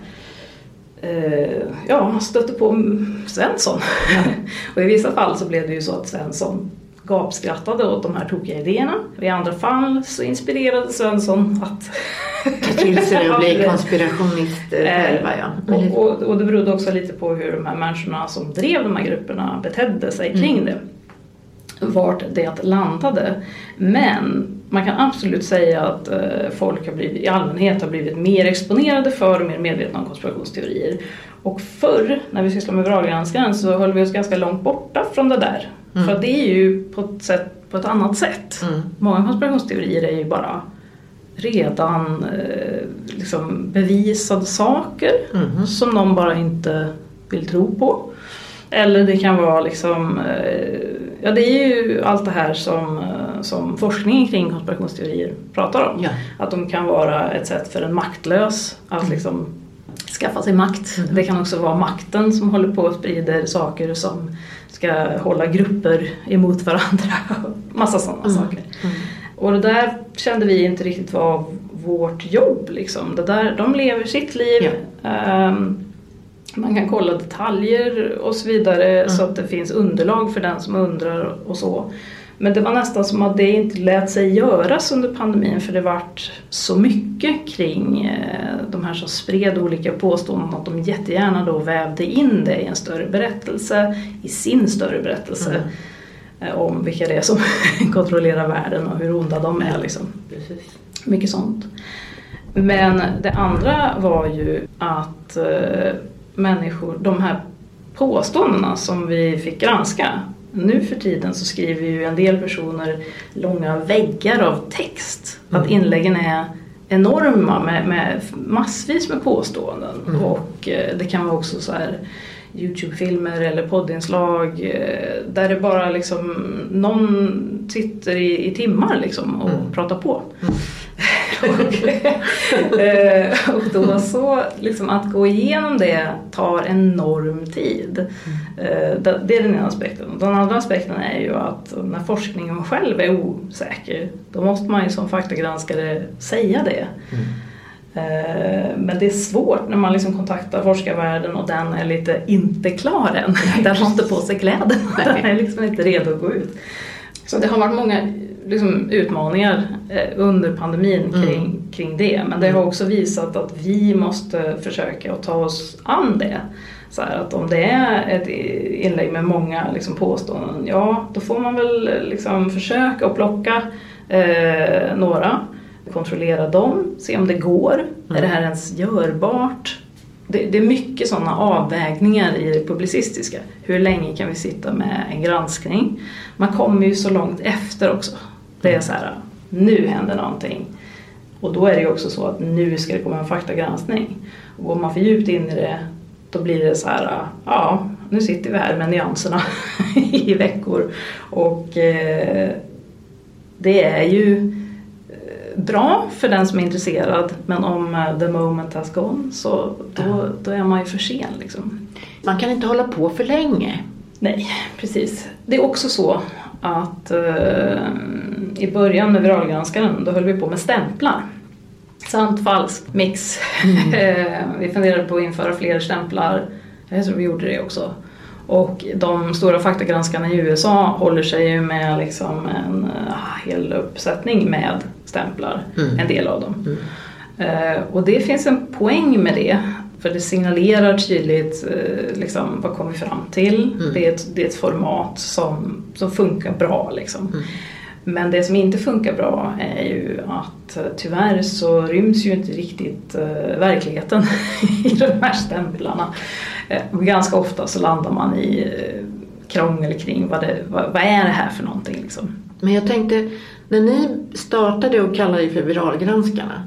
eh, ja, stötte på Svensson. och i vissa fall så blev det ju så att Svensson gapskrattade åt de här tokiga idéerna. I andra fall så inspirerade Svensson att Ta till sig och bli konspirationister Eh, själva ja. och, och, och det berodde också lite på hur de här människorna som drev de här grupperna betedde sig kring det. Vart det landade. Men man kan absolut säga att eh, folk har blivit, i allmänhet har blivit mer exponerade för och mer medvetna om konspirationsteorier. Och förr, när vi sysslade med viralgranskaren, så höll vi oss ganska långt borta från det där. För att det är ju på ett, sätt, på ett annat sätt. Mm. Många konspirationsteorier är ju bara redan eh, liksom bevisade saker Mhm. som någon bara inte vill tro på. Eller det kan vara liksom, eh, ja det är ju allt det här som, eh, som forskningen kring konspirationsteorier pratar om. Ja. Att de kan vara ett sätt för en maktlös att liksom skaffa sig makt. Det kan också vara makten som håller på och sprider saker som ska hålla grupper emot varandra. Massa sådana saker. Och det där kände vi inte riktigt var vårt jobb. Liksom. Det där, de lever sitt liv. Ehm, man kan kolla detaljer och så vidare så att det finns underlag för den som undrar och så. Men det var nästan som att det inte lät sig göras under pandemin för det vart så mycket kring eh, de här som spred olika påståenden att de jättegärna då vävde in det i en större berättelse, i sin större berättelse eh, om vilka det är som kontrollerar världen och hur onda de är. Liksom. Precis. Mycket sånt. Men det andra var ju att eh, människor, de här påståendena som vi fick granska. Nu för tiden så skriver ju en del personer långa väggar av text. Att inläggen är enorma med, med massvis med påståenden. Och eh, det kan vara också så här Youtube-filmer eller poddinslag eh, där det bara liksom någon sitter i, i timmar liksom och mm. pratar på. Mm. Eh, och då så, liksom att gå igenom det tar enorm tid. Mm. Det är den ena aspekten. Den andra aspekten är ju att när forskningen själv är osäker då måste man ju som faktagranskare säga det. Mm. Men det är svårt när man liksom kontaktar forskarvärlden och den är lite inte klar än. Den har inte på sig kläderna. Den är liksom inte redo att gå ut. Så det har varit många liksom, utmaningar eh, under pandemin mm. kring, mm. kring det. Men det har också visat att vi måste försöka att ta oss an det. Så här, att om det är ett inlägg med många liksom, påståenden, ja då får man väl liksom, försöka att plocka eh, några, kontrollera dem, se om det går. Mm. Är det här ens görbart? Det, det, är mycket sådana avvägningar i det publicistiska. Hur länge kan vi sitta med en granskning? Man kommer ju så långt efter också. Det är så här, nu händer någonting. Och då är det ju också så att nu ska det komma en faktagranskning. Och går man för djupt in i det då blir det så här, ja nu sitter vi här med nyanserna i veckor. Och eh, det är ju eh, bra för den som är intresserad men om eh, the moment has gone så då, då är man ju för sen. Liksom. Man kan inte hålla på för länge. Nej, precis. Det är också så att eh, i början med viralgranskaren då höll vi på med stämplar. Sant, falskt, mix. Mm. Eh, vi funderade på att införa fler stämplar. Jag tror vi gjorde det också. Och de stora faktagranskarna i USA håller sig ju med liksom en uh, hel uppsättning med stämplar, mm. en del av dem. Mm. Uh, och det finns en poäng med det. För det signalerar tydligt uh, liksom, vad kommer vi fram till. Mm. Det, är ett, det är ett format som, som funkar bra. Liksom. Mm. Men det som inte funkar bra är ju att eh, tyvärr så ryms ju inte riktigt uh, verkligheten i de här stämplarna. Uh, ganska ofta så landar man i uh, krångel kring vad, det, vad, vad, är det här för någonting. Liksom. Men jag tänkte, när ni startade och kallade er för viralgranskarna,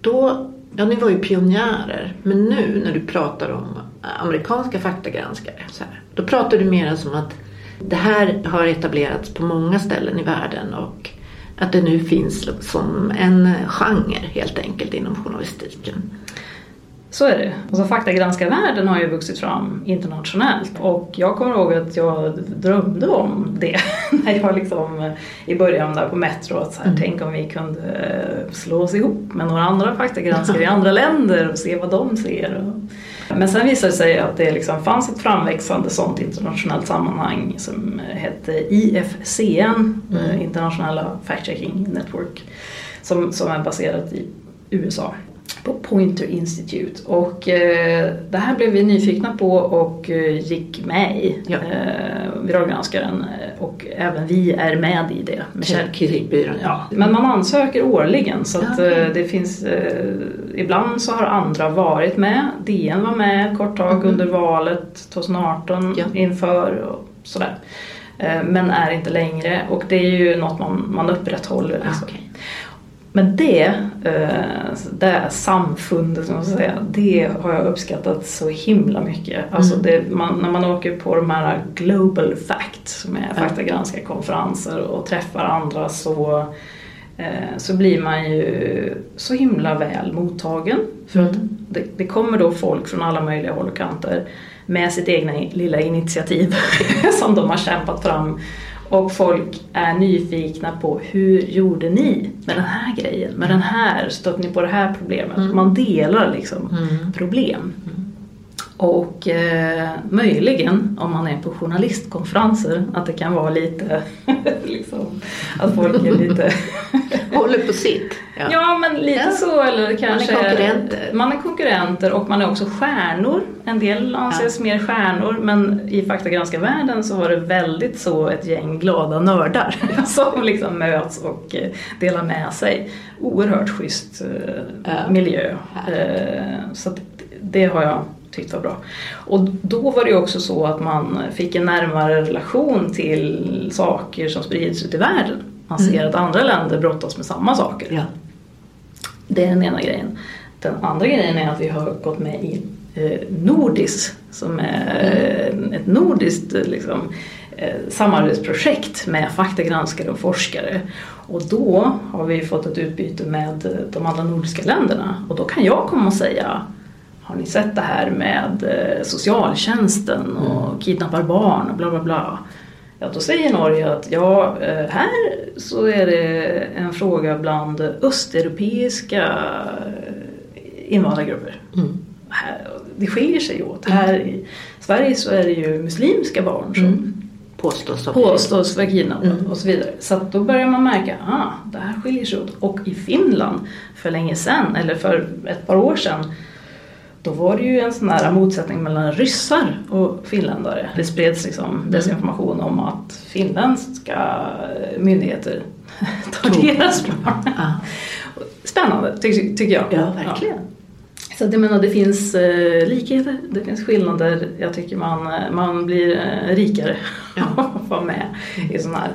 då, ja ni var ju pionjärer, men nu när du pratar om amerikanska faktagranskare, så här, då pratar du mer som att det här har etablerats på många ställen i världen och att det nu finns som en genre helt enkelt inom journalistiken. Så är det. Alltså, faktagranskarvärlden har ju vuxit fram internationellt och jag kommer ihåg att jag drömde om det när jag liksom i början där på Metro att så här, mm. tänk om vi kunde eh, slå oss ihop med några andra faktagranskare i andra länder och se vad de ser. Men sen visade det sig att det liksom fanns ett framväxande sånt internationellt sammanhang som hette IFCN, mm. Eh, Internationella Fact Checking Network, som, som är baserat i USA på Pointer Institute. Och eh, det här blev vi nyfikna på och eh, gick med i, ja. eh, viralgranskaren. Eh, och även vi är med i det. Med. Ja. Men man ansöker årligen så att, okay. eh, det finns, eh, ibland så har andra varit med. DN var med ett kort tag mm. under valet 2018 ja. inför och sådär. Men är inte längre och det är ju något man, man upprätthåller. Liksom. Okay. Men det, eh, det samfundet, säga, det har jag uppskattat så himla mycket. Alltså mm. det, man, när man åker på de här Global Fact, som är faktagranska-konferenser och träffar andra så, eh, så blir man ju så himla väl mottagen. För att mm. det, det kommer då folk från alla möjliga håll och kanter med sitt egna lilla initiativ som de har kämpat fram och folk är nyfikna på hur gjorde ni med den här grejen, med den här, stötte ni på det här problemet? Mm. Man delar liksom mm. problem. Mm. Och eh, möjligen, om man är på journalistkonferenser, att det kan vara lite, liksom, att folk är lite... Håller på sitt. Ja, ja men lite ja. så. Eller kanske, man är konkurrenter. Man är konkurrenter och man är också stjärnor. En del anses ja. mer stjärnor, men i faktagranskarvärlden så var det väldigt så ett gäng glada nördar som liksom möts och eh, delar med sig. Oerhört schysst eh, miljö. Eh, så det har jag tyckte var bra. Och då var det också så att man fick en närmare relation till saker som sprids ut i världen. Man ser mm. att andra länder brottas med samma saker. Ja. Det är den ena grejen. Den andra grejen är att vi har gått med i eh, Nordis som är ett nordiskt liksom, eh, samarbetsprojekt med faktagranskare och forskare. Och då har vi fått ett utbyte med de andra nordiska länderna och då kan jag komma och säga har ni sett det här med eh, socialtjänsten och mm. kidnappar barn och bla bla bla. Ja, då säger Norge att ja, eh, här så är det en fråga bland östeuropeiska invandrargrupper. Mm. det skiljer sig åt. Här i Sverige så är det ju muslimska barn som mm. påstås, påstås vara kidnappade mm. och så vidare. Så då börjar man märka att ah, det här skiljer sig åt. Och i Finland för länge sedan, eller för ett par år sedan, då var det ju en sån här motsättning mellan ryssar och finländare. Det spreds liksom desinformation om att finländska myndigheter tar deras barn. Spännande ty tycker jag. Ja, verkligen. Ja. Så jag menar, det finns eh, likheter, det finns skillnader. Jag tycker man, eh, man blir eh, rikare ja. av att vara med i sån här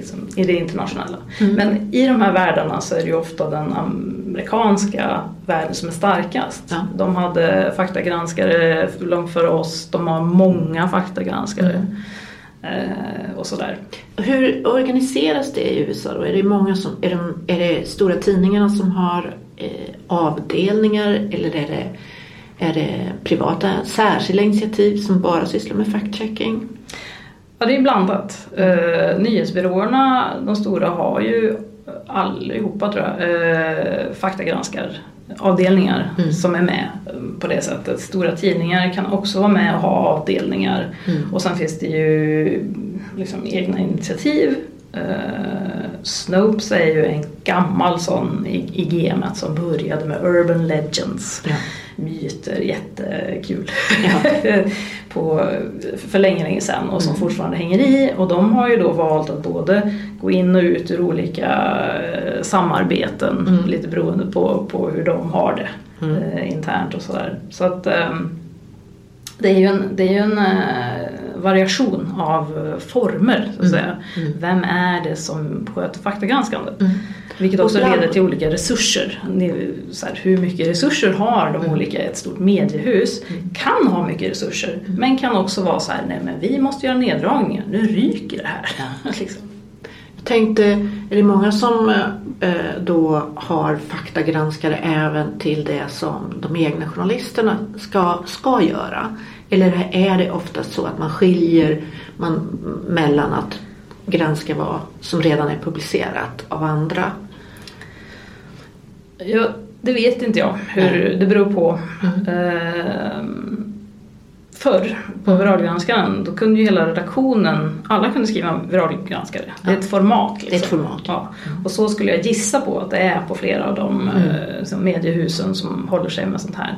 liksom, i det internationella. Mm. Men i de här världarna så är det ju ofta den amerikanska världen som är starkast. Ja. De hade faktagranskare långt före oss, de har många faktagranskare. Mm. Eh, och sådär. Hur organiseras det i USA då? Är det, många som, är, de, är det stora tidningarna som har eh, avdelningar eller är det, är det privata särskilda initiativ som bara sysslar med fact-checking? Ja, det är blandat. Eh, nyhetsbyråerna, de stora, har ju allihopa tror jag, eh, faktagranskar avdelningar mm. som är med på det sättet. Stora tidningar kan också vara med och ha avdelningar. Mm. Och sen finns det ju liksom egna initiativ. Uh, Snopes är ju en gammal sån i, i gamet som började med Urban Legends. Ja myter, jättekul. Ja. på, för länge, länge sedan och som mm. fortfarande hänger i. Och de har ju då valt att både gå in och ut ur olika eh, samarbeten mm. lite beroende på, på hur de har det mm. eh, internt och sådär. Så att eh, det är ju en, det är ju en eh, variation av former så att mm. säga. Mm. Vem är det som sköter faktagranskandet? Mm. Vilket också leder till olika resurser. Så här, hur mycket resurser har de mm. olika, ett stort mediehus mm. kan ha mycket resurser men kan också vara så här, nej men vi måste göra neddragningar, nu ryker det här. Liksom. Jag tänkte, är det många som eh, då har faktagranskare även till det som de egna journalisterna ska, ska göra? Eller är det oftast så att man skiljer man, mellan att granska vad som redan är publicerat av andra Ja, det vet inte jag. Hur, det beror på. Mm. Eh, förr på viralgranskaren då kunde ju hela redaktionen, alla kunde skriva viralgranskare. Det är ett format. Liksom. Det är ett liksom. format. Ja. Och så skulle jag gissa på att det är på flera av de mm. eh, mediehusen som håller sig med sånt här.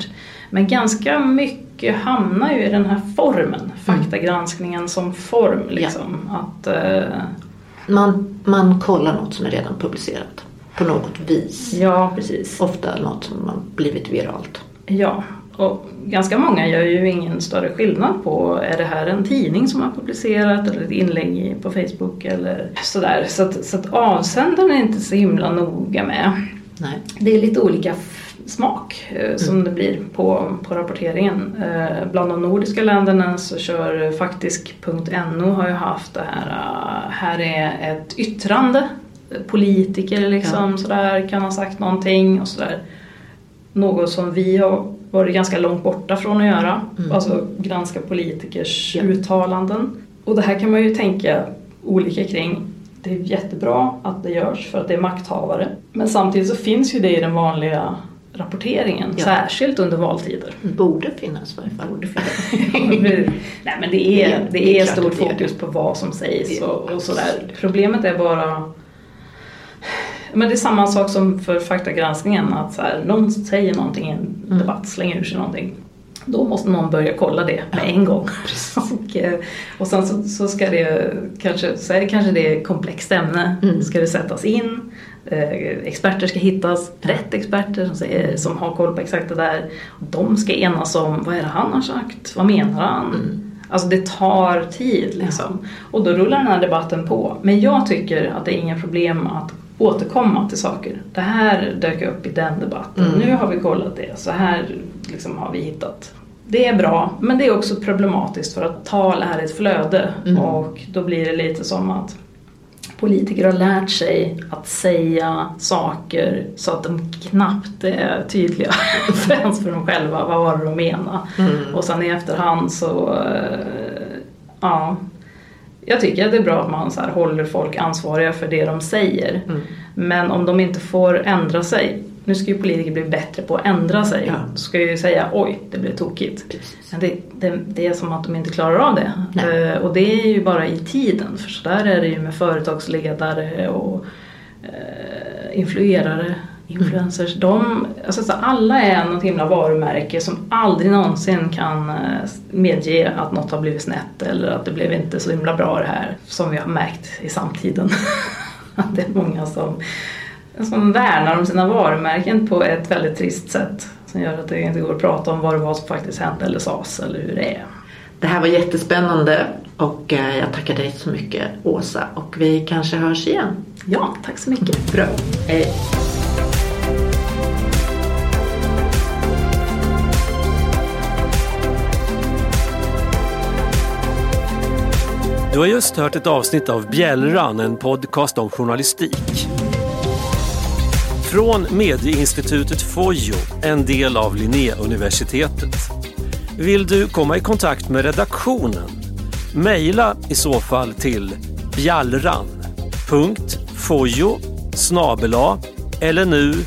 Men ganska mycket hamnar ju i den här formen, mm. faktagranskningen som form. Liksom. Ja. Att, eh, man, man kollar något som är redan publicerat på något vis. Ja, precis. Ofta något som har blivit viralt. Ja, och ganska många gör ju ingen större skillnad på är det här en tidning som har publicerat eller ett inlägg på Facebook eller sådär. Så att, så att avsändaren är inte så himla noga med. Nej. Det är lite olika smak eh, som mm. det blir på, på rapporteringen. Eh, bland de nordiska länderna så kör faktisk.no har ju haft det här, uh, här är ett yttrande politiker liksom ja. sådär, kan ha sagt någonting och sådär. Något som vi har varit ganska långt borta från att göra. Mm. Alltså granska politikers ja. uttalanden. Och det här kan man ju tänka olika kring. Det är jättebra att det görs för att det är makthavare. Men samtidigt så finns ju det i den vanliga rapporteringen, ja. särskilt under valtider. Borde finnas i varje fall. Borde finnas. Nej men det är, det är, det är stort fokus på vad som sägs och, och sådär. Problemet är bara men det är samma sak som för faktagranskningen. Att så här, någon säger någonting i en mm. debatt, slänger ur sig någonting. Då måste någon börja kolla det med en gång. och, eh, och sen så, så, ska det kanske, så är det kanske det är komplext ämne. Mm. Ska det sättas in. Eh, experter ska hittas, rätt experter som, säger, som har koll på exakt det där. De ska enas om vad är det han har sagt, vad menar han? Mm. Alltså det tar tid liksom. Ja. Och då rullar den här debatten på. Men jag tycker att det är inga problem att återkomma till saker. Det här dök upp i den debatten, mm. nu har vi kollat det, så här liksom har vi hittat det är bra, men det är också problematiskt för att tal är ett flöde Mm. och då blir det lite som att politiker har lärt sig att säga saker så att de knappt är tydliga ens för dem själva. Vad var det de menade? Mm. Och sen i efterhand så, eh, ja. Jag tycker att det är bra att man så här håller folk ansvariga för det de säger. Mm. Men om de inte får ändra sig, nu ska ju politiker bli bättre på att ändra sig. Ja. Då ska ju säga oj, det blev tokigt. Men det, det, det är som att de inte klarar av det. Nej. Eh, och det är ju bara i tiden. För så där är det ju med företagsledare och eh, influerare, influencers. De, alltså, så alla är något himla varumärke som aldrig någonsin kan eh, medge att något har blivit snett eller att det blev inte så himla bra det här. Som vi har märkt i samtiden. att det är många som, som värnar om sina varumärken på ett väldigt trist sätt. Som gör att det inte går att prata om vad det var som faktiskt hände eller sades eller hur det är. Det här var jättespännande och eh, jag tackar dig så mycket Åsa och vi kanske hörs igen. Ja, tack så mycket. Bra. Hej. Du har just hört ett avsnitt av Bjällran, en podcast om journalistik. Från Medieinstitutet Fojo, en del av Linnéuniversitetet. Vill du komma i kontakt med redaktionen? Mejla i så fall till bjallran.fojo snabel-a lnu.se